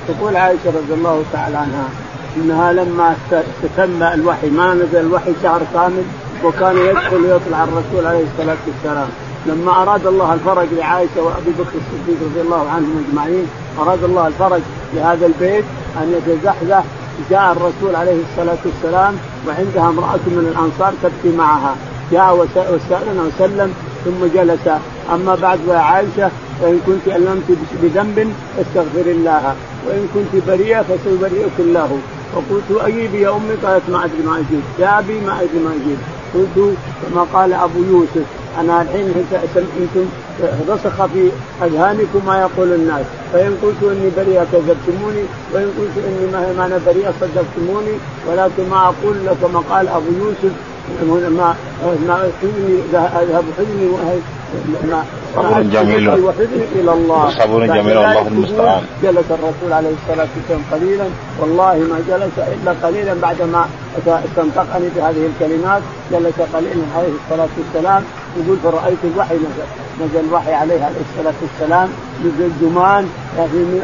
تقول عائشة رضي الله تعالى عنها إنها لما تسمى الوحي ما نزل الوحي شهر كامل وكان يدخل ويطلع الرسول عليه الصلاة والسلام. لما أراد الله الفرج لعائشة وأبي بكر الصديق رضي الله عنهم أجمعين أراد الله الفرج لهذا البيت أن يتزحزح جاء الرسول عليه الصلاة والسلام وعندها امرأة من الأنصار تبكي معها. جاء وسألنا وسلم ثم جلس. أما بعد يا عائشة فإن كنت الممت بذنب فاستغفر الله وإن كنت بريئة فسيبرئك الله. فقلت اجيبي يا أمي؟ قالت ما أدري ما أجيب. يا ابي ما أدري ما أجيب. قلت كما قال أبو يوسف أنا الحين أنتم رسخ في أذهانكم ما يقول الناس. فإن قلت إني بريئة كذبتموني وإن قلت إني ما أنا بريئة صدقتموني ولكن ما أقول لك كما قال أبو يوسف ما ما أذهب حزني صبر جميل. وحزني إلى الله. صبر جميل والله المستعان. جلس الرسول عليه الصلاة والسلام قليلا. والله ما جلس إلا قليلا بعدما استنطقني بهذه الكلمات. جلس قليلا عليه الصلاة والسلام. يقول فرأيت الوحي نزل نزل الوحي عليه عليه الصلاة والسلام. نزل جمان يعني من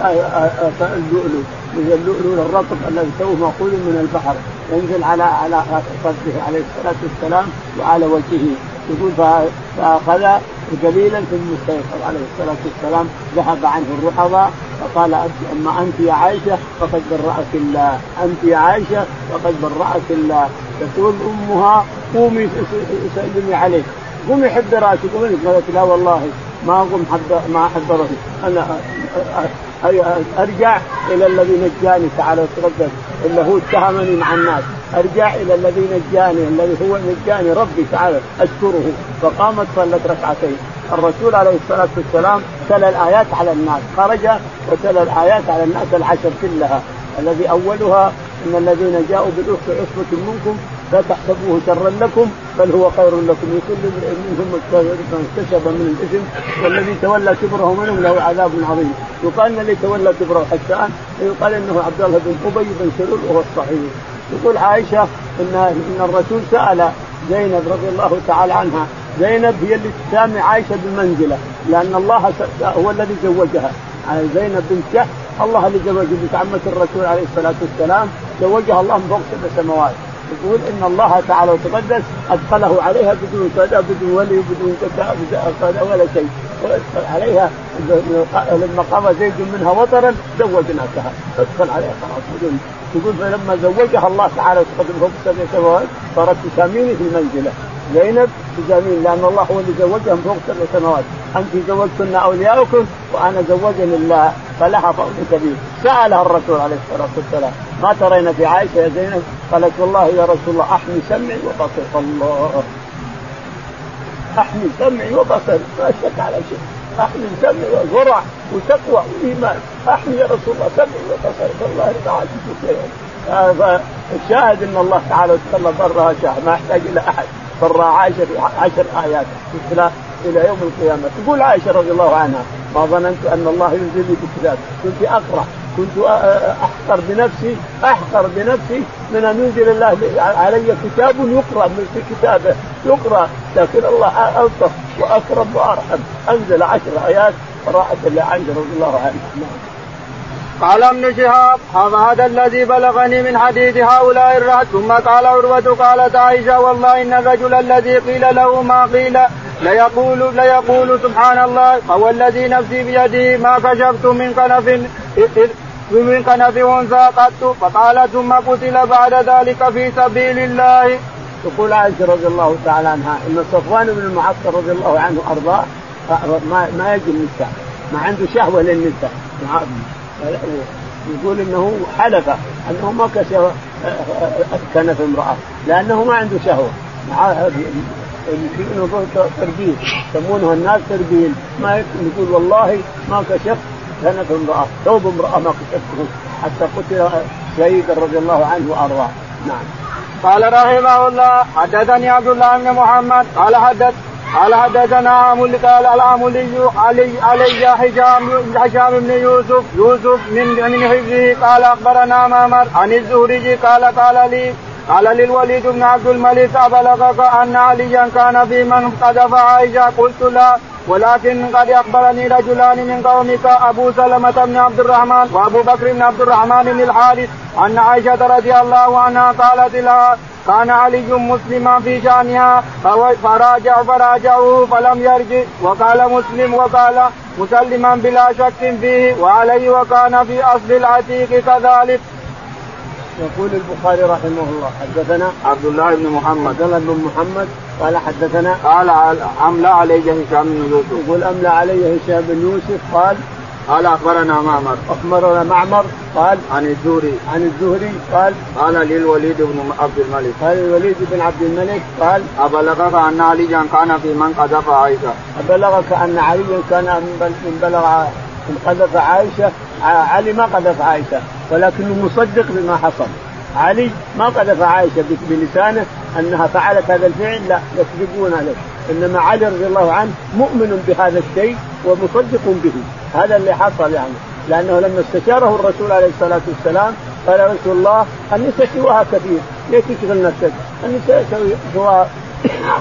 اللؤلؤ. نزل اللؤلؤ الرطب الذي توه مأخوذ من البحر. ينزل على على صدره عليه الصلاة والسلام وعلى وجهه. يقول فأخذ قليلا ثم استيقظ عليه الصلاة والسلام ذهب عنه الرحضاء فقال أما أنت يا عائشة فقد برأك الله، أنت يا عائشة فقد برأك الله، تقول أمها قومي سلمي عليه، قومي حب رأسك. قالت لا والله ما أقوم ما احب أنا أرجع إلى الذي نجاني تعالى وتقدم الا هو اتهمني مع الناس. أرجع إلى الذي نجاني الذي هو نجاني ربي تعالى أشكره. فقامت صلت ركعتين. الرسول عليه الصلاة والسلام تلا الآيات على الناس. خرج وتلا الآيات على الناس العشر كلها. الذي أولها إن الذين جاءوا بالافك عصبة منكم لا تحسبوه شرا لكم بل هو خير لكم. لكل منهم اكتسب من الإثم والذي تولى كبره منهم له عذاب عظيم. يقال إن الذي تولى كبره حسان ويقال إنه عبد الله بن أبي بن سلول وهو الصحيح. يقول عائشة ان إن الرسول سأل زينب رضي الله تعالى عنها. زينب هي اللي تسامي عائشة بالمنزلة لأن الله هو الذي زوجها. زينب بنت الله اللي زوجها بنت عمة الرسول عليه الصلاة والسلام زوجها الله من فوق سبع سماوات. يقول إن الله تعالى وتقدس أدخله عليها بدون كذا بدون ولي بدون كذا ولا شيء. عليها لما قام زيد منها وطرا زوجناكها. أدخل عليها خلاص بدون. يقول فلما زوجها الله تعالى وتقدم فوق سبع سماوات صارت تساميني في المنزلة. زينب تسامين لأن الله هو اللي زوجها فوق سبع سماوات. أنت زوجتن أولياؤكم وأنا زوجني الله فلها فضل كبير سألها الرسول عليه الصلاة والسلام. ما ترين في عائشة يا زينب؟ قالت والله يا رسول الله أحمي سمعي وبصري. الله. أحمي سمعي وبصري. ما شك على شيء. أحمي سمعي وورع وتقوى وإيمان. أحمي يا رسول الله سمعي وبصري. والله تعالى فالشاهد إن الله تعالى وتعالى برها شاهد. ما يحتاج إلى أحد. برا عائشة عشر آيات. إلى إلى يوم القيامة. تقول عائشة رضي الله عنها ما ظننت أن الله ينزل لي بكتاب. كنت أقرأ. كنت أحقر بنفسي أحقر بنفسي من أن ينزل الله علي كتاب يقرأ في كتابه يقرأ. لكن الله ألطف وأكرم وأرحم. أنزل عشر آيات قراءة لعائشه رضي الله عنها قال ابن شهاب هذا الذي بلغني من حديث هؤلاء الرهط ثم قال عروة قالت عائشة والله إن الرجل الذي قيل له ما قيل ليقول ليقول سبحان الله هو الذي نفسي بيده ما كشفت من كنف من كنف أنثى قط فقال ثم قتل بعد ذلك في سبيل الله. تقول عائشة رضي الله تعالى عنها إن صفوان بن المعطر رضي الله عنه ارضاه ما يجي النساء ما عنده شهوة للنساء. يقول إنه حلف أنه ما كنف امرأة لأنه ما عنده شهوة. يمكن تربين يسمونه الناس تربين ما يقول والله ما كشفت كنف امرأة ثوب امرأة ما كشفته حتى قتل سيد رضي الله عنه وأرضاه. نعم. قال رحمه الله حدثني عبد الله بن محمد قال حدث قال حدثنا عمل قال العملي علي علي حجام حجام بن يوسف يوسف من من حفظه قال أخبرنا مامر عن الزهري قال قال لي قال للوليد بن عبد الملك أبلغك أن عليا كان في من قذف عائشة. قلت لا ولكن قد أخبرني رجلان من قومك أبو سلمة بن عبد الرحمن وأبو بكر بن عبد الرحمن بن الحارث. أن عائشة رضي الله عنها قالت لها كان علي مسلما في شأنها فراجع فراجعوه فلم يرجع وقال مسلم وقال مسلما بلا شك فيه وعليه وكان في أصل العتيق كذلك. يقول البخاري رحمه الله حدثنا عبد الله بن محمد. عبد الله بن محمد قال حدثنا قال أملأ علي هشام بن يوسف. يقول أملأ علي هشام بن يوسف قال قال أخبرنا معمر. أخبرنا معمر قال عن الزهري. عن الزهري قال قال للوليد بن عبد الملك. قال الوليد بن عبد الملك قال أبلغك أن عليا كان في من قذف عائشة أبلغك أن عليا كان من بلغ قذف عائشة علي ما قذف عائشة ولكنه مصدق بما حصل. علي ما قذف عائشة بلسانه أنها فعلت هذا الفعل لا يكذبون عليه إنما علي رضي الله عنه مؤمن بهذا الشيء ومصدق به. هذا اللي حصل يعني. لأنه لما استشاره الرسول عليه الصلاة والسلام قال يا رسول الله النساء سواها كثير ليش تشغل نفسك؟ النساء سواها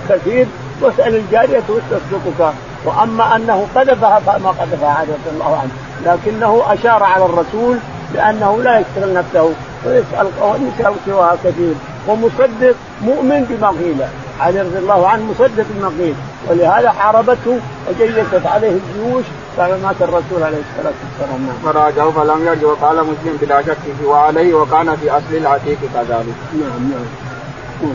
كثير وأسأل الجارية وتصدقك وأما أنه قذفها فما قذفها عليه رضي الله عنه لكنه أشار على الرسول بأنه لا يشتغل نفسه ويسال والنساء سواها كثير ومصدق مؤمن بما قيل علي رضي الله عنه مصدق بما قيل ولهذا حاربته وجيشت عليه الجيوش مات الرسول عليه الصلاة والسلام نعم. فراجعه فلم يرجع وقال مسلم بلا شك وعليه وكان في أصل العتيق كذلك. نعم نعم.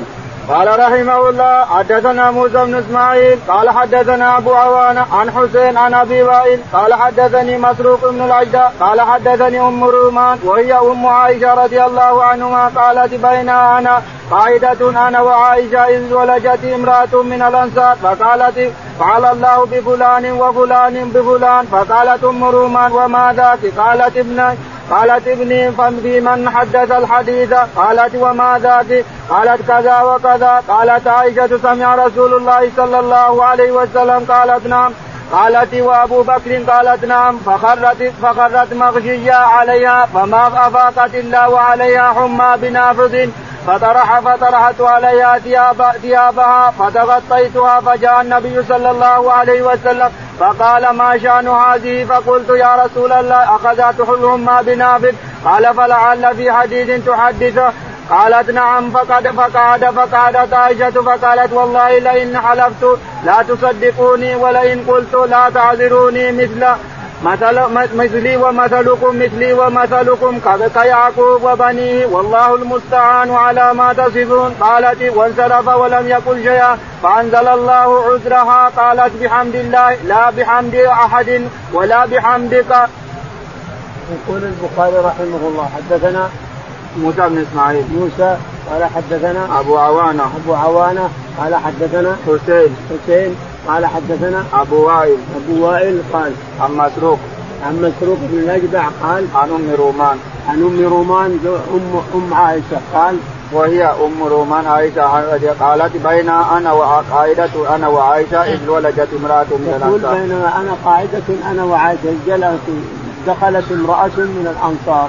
قال رحمه الله حدثنا موسى بن إسماعيل قال حدثنا أبو عوانه عن حسين عن أبي وائل قال حدثني مسروق بن العجدة قال حدثني أم رومان وهي أم عائشة رضي الله عنهما قالت بين أنا قاعدة أنا وعائشة إذ ولجت امرأة من الأنصار فقالت فعل الله بفلان وفلان بفلان فقالت أم رومان وما ذاك؟ قالت ابن قالت ابني في من حدث الحديث؟ قالت وما ذاك؟ قالت كذا وكذا. قالت عائشة سمع رسول الله صلى الله عليه وسلم قالت نعم. قالت وأبو بكر قالت نعم. فخرت فخرت مغشية عليها فما أفاقت إلا وعليها حمى بنافذ. فطرح فطرحت عليها ثياب ثيابها فتغطيتها فجاء النبي صلى الله عليه وسلم. فقال ما شأن هذه؟ فقلت يا رسول الله أخذت حلهم بنافذ. قال فلعل في حديث تحدثه. قالت نعم فقد فقعد فقعدت عائشة فقالت والله لئن حلفت لا تصدقوني ولئن قلت لا تعذروني مثل مثل مثلي ومثلكم مثلي ومثلكم كيعقوب وبنيه والله المستعان على ما تصفون. قالت وانصرف ولم يقل شيئا. فأنزل الله عذرها. قالت بحمد الله لا بحمد أحد ولا بحمدك. يقول البخاري رحمه الله حدثنا موسى بن إسماعيل. موسى قال حدثنا أبو عوانة. أبو عوانة قال حدثنا حسين. حسين قال حدثنا أبو وائل. أبو وائل قال عن مسروق. عن مسروق بن الأجدع قال عن أم رومان. عن أم رومان ام أم عائشة قال وهي أم رومان عائشة قالت بين أنا وقاعدة أنا وعائشة إذ ولدت امرأة من الأنصار. بينما أنا قاعدة أنا وعائشة جلست دخلت امرأة من الأنصار.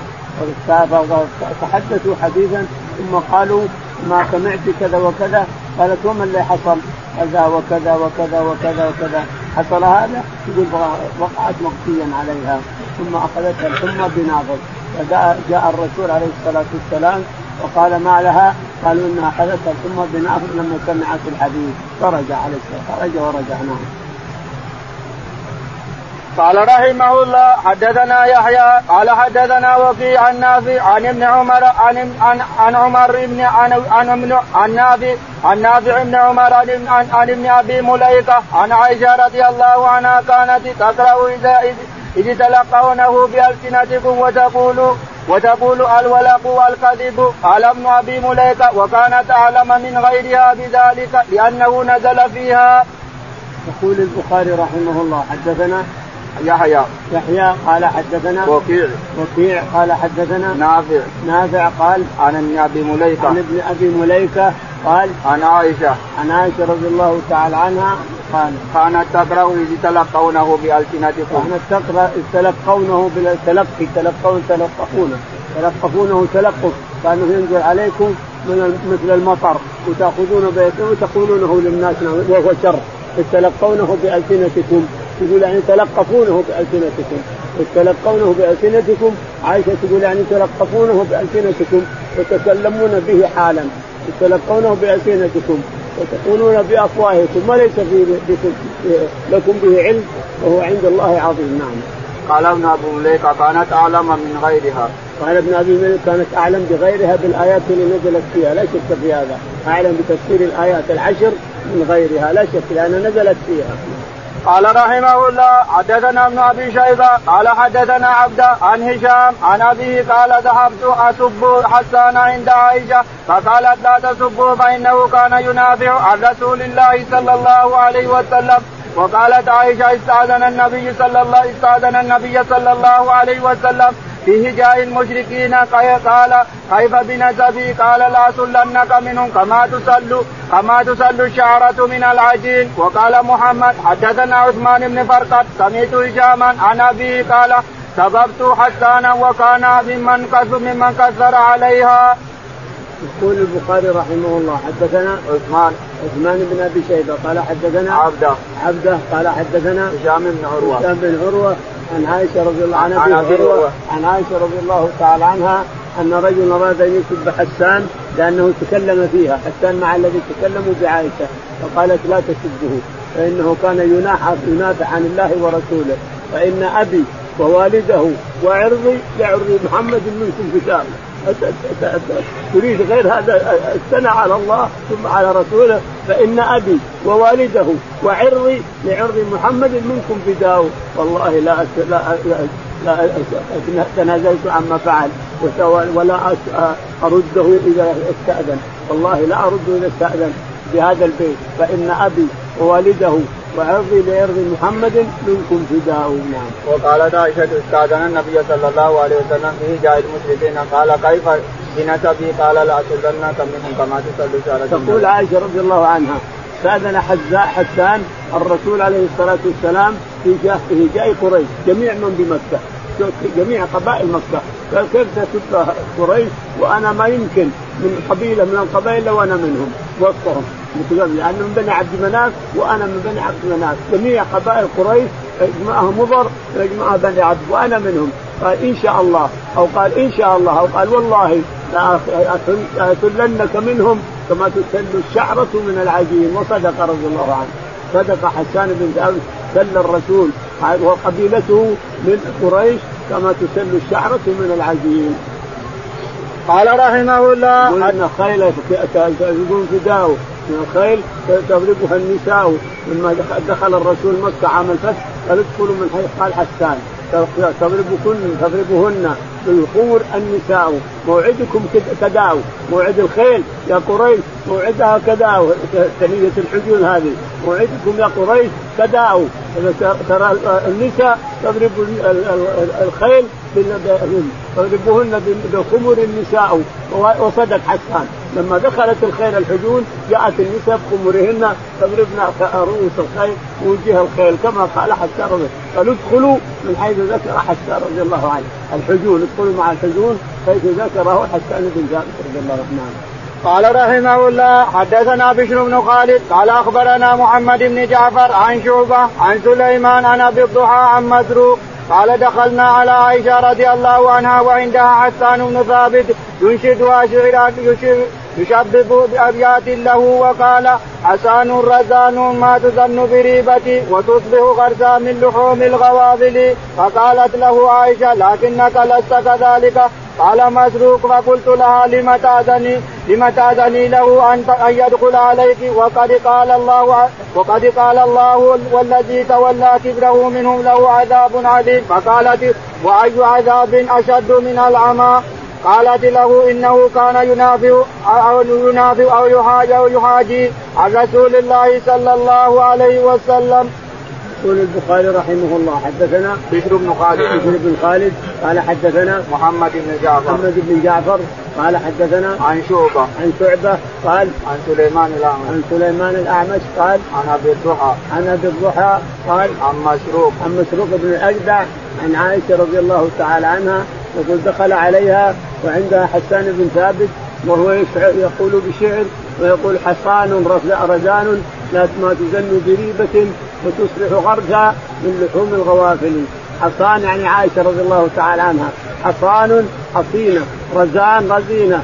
تحدثوا حديثا ثم قالوا ما سمعت كذا وكذا قالت وما اللي حصل؟ كذا وكذا وكذا وكذا وكذا. حصل هذا؟ يقول وقعت مغشيا عليها. ثم أخذتها الحمى بناظر. فجاء الرسول عليه الصلاة والسلام وقال ما لها؟ قالوا إنها أخذتها. الحمى بناظر لما سمعت الحديث فرجع عليه الصلاة خرج ورجع نعم. قال رحمه الله حدثنا يحيى قال حدثنا وكيع عن نافع عن ابن عمر عن عن, عن عمر بن عن عن عن نافع عن نافع بن عمر عن عن, عن ابن أبي مليكة عن عائشة رضي الله عنها كانت تقرأ اذا إذ تلقونه بألسنتكم وتقول وتقول الولق والكذب قال ابن أبي مليكة وكانت أعلم من غيرها بذلك لأنه نزل فيها. يقول البخاري رحمه الله حدثنا يحيى. يحيى قال حدثنا وكيع. وكيع قال حدثنا نافع. نافع قال عن ابن أبي مليكة. عن ابن أبي مليكة قال عن عائشة. عن عائشة رضي الله تعالى عنها قال كانت تقرأ إذ تلقونه بألسنتكم. كانت تقرأ تلقونه بالتلقي تلقون تلقفونه. تلقفونه تلقف كانه ينزل عليكم من مثل المطر وتاخذون بيته وتقولونه للناس وهو شر. تلقونه بألسنتكم. تقول يعني تلقفونه بألسنتكم. تلقونه بألسنتكم عائشة تقول يعني تلقفونه بألسنتكم وتكلمون به حالا. تلقونه بألسنتكم وتقولون بأفواهكم وليس في لكم به علم وهو عند الله عظيم. نعم. قال ابن أبي مليكه كانت أعلم من غيرها. قال ابن أبي مليكه كانت أعلم بغيرها بالآيات اللي نزلت فيها. لا شك في هذا. أعلم بتفسير الآيات العشر من غيرها لا شك لأنها نزلت فيها. قال رحمه الله حدثنا ابن أبي شيبة قال حدثنا عبد عن هشام عن أبيه قال ذهبت أسب حسان عند عائشة فقالت لا تسبوا فإنه كان ينافع عن رسول الله صلى الله عليه وسلم. وقالت عائشة استأذن النبي صلى الله استأذن النبي صلى الله عليه وسلم. في هجاء المشركين قال كيف بنسبي قال لا سلنك منهم كما تسل كما تسل الشعرة من العجين وقال محمد حدثنا عثمان بن فرقد سمعت هشاما عن ابيه قال سببت حسانا وكان ممن كسر ممن كسر عليها. يقول البخاري رحمه الله حدثنا عثمان عثمان بن أبي شيبة قال حدثنا عبده. عبده قال حدثنا هشام بن عروة. هشام بن عروة عن عائشة رضي الله عنها عن عروة عن عائشة رضي الله تعالى عنها أن رجلا أراد أن يسب حسان لأنه تكلم فيها حسان مع الذي تكلموا بعائشة فقالت لا تسبه فإنه كان ينافع عن الله ورسوله فإن أبي ووالده وعرضي لعرض محمد منكم كتاب تريد غير هذا الثناء على الله ثم على رسوله فإن أبي ووالده وعرضي لعرض محمد منكم فداه والله لا لا لا, تنازلت عما فعل ولا أرده إذا استأذن. والله لا أرده إذا استأذن بهذا البيت. فإن أبي ووالده وعرضي لعرض محمد منكم فداء نعم. وقالت عائشة استاذن النبي صلى الله عليه وسلم في جاء المشركين قال كيف بنسبي قال لا تسلنك منهم كما تسل شعرة تقول عائشة رضي الله عنها استاذن حسان الرسول عليه الصلاة والسلام في في جاء قريش جميع من بمكة. جميع قبائل مكة. قال كيف تسب قريش؟ وأنا ما يمكن من قبيلة من القبائل لو أنا منهم. وسطهم لأنه من بني عبد مناف وأنا من بني عبد مناف. جميع قبائل قريش يجمعها مضر يجمعها بني عبد وأنا منهم. قال إن شاء الله. أو قال إن شاء الله. أو قال والله لأسلنك منهم كما تسل الشعرة من العجين. وصدق رضي الله عنه. صدق حسان بن ثابت سل الرسول. وقبيلته من قريش كما تسل الشعرة من العجين قال رحمه الله إن خيل يقول فداه من الخيل تضربها النساء. لما دخل الرسول مكة عام الفتح قال ادخلوا من حيث قال حسان. تضربكن تضربهن. بالخور النساء. موعدكم كداو. موعد الخيل يا قريش موعدها كداو. ثنية الحجون هذه. موعدكم يا قريش كداو. ترى النساء تضرب الخيل تضربهن بخمر النساء. وصدق حسان. لما دخلت الخيل الحجون جاءت النساء بخمرهن تضربن رؤوس الخيل ووجه الخيل كما قال حسان قالوا ادخلوا من حيث ذكر حسان رضي الله عنه. الحجون ادخلوا مع الحجون حيث ذكره حسان بن ثابت رضي الله عنه. قال رحمه الله حدثنا بشر بن خالد قال أخبرنا محمد بن جعفر عن شعبة عن سليمان عن أبي الضحى عن مسروق قال دخلنا على عائشة رضي الله عنها وعندها حسان بن ثابت ينشدها شعرا يشبب بأبيات له وقال حسان رزان ما تظن بريبتي وتصبح غرزا من لحوم الغوابل. فقالت له عائشة لكنك لست كذلك. قال مسروق فقلت لها لم تأذني لم تأذني له أن يدخل عليك. وقد قال الله وقد قال الله والذي تولى كبره منهم له عذاب عظيم فقالت وأي عذاب أشد من العمى؟ قالت له إنه كان ينافع أو ينافع أو يحاجي أو يحاجي عن رسول الله صلى الله عليه وسلم. يقول البخاري رحمه الله حدثنا بشر بن خالد. بشر بن خالد قال حدثنا محمد بن جعفر. محمد بن جعفر قال حدثنا عن شعبة. عن شعبة قال عن سليمان الأعمش. عن سليمان الأعمش قال عن أبي الضحى. عن أبي الضحى قال عن مسروق عن مسروق بن الأجدع عن عائشة رضي الله تعالى عنها يقول دخل عليها وعندها حسان بن ثابت وهو يقول بشعر ويقول حصان رزان لا ما تزن بريبة وتصبح غرزا من لحوم الغوافل. حصان يعني عائشة رضي الله تعالى عنها. حصان حصينة رزان رزينة.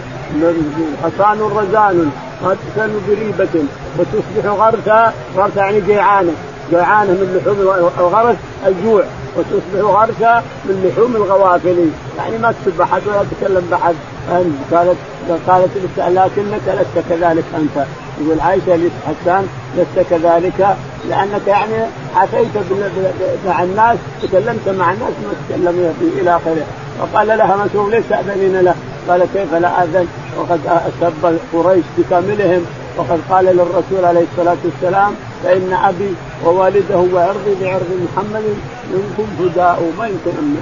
حصان رزان ما تزن بريبة وتصبح غرزا غرزا يعني جيعانة. جوعانه من لحوم الغرس الجوع وتصبح غرسا من لحوم الغوافل. يعني ما تسب احد ولا تتكلم باحد قالت قالت لكنك لست كذلك أنت. يقول عائشة حسان لست كذلك لأنك يعني عفيت مع الناس تكلمت مع الناس ما تكلم إلى آخره. وقال لها مسروق ليس تأذنين له؟ قال كيف لا اذن وقد سب قريش بكاملهم. وقد قال للرسول عليه الصلاة والسلام فإن أبي ووالده وعرضي بعرض محمد منكم فداء ما يمكن ان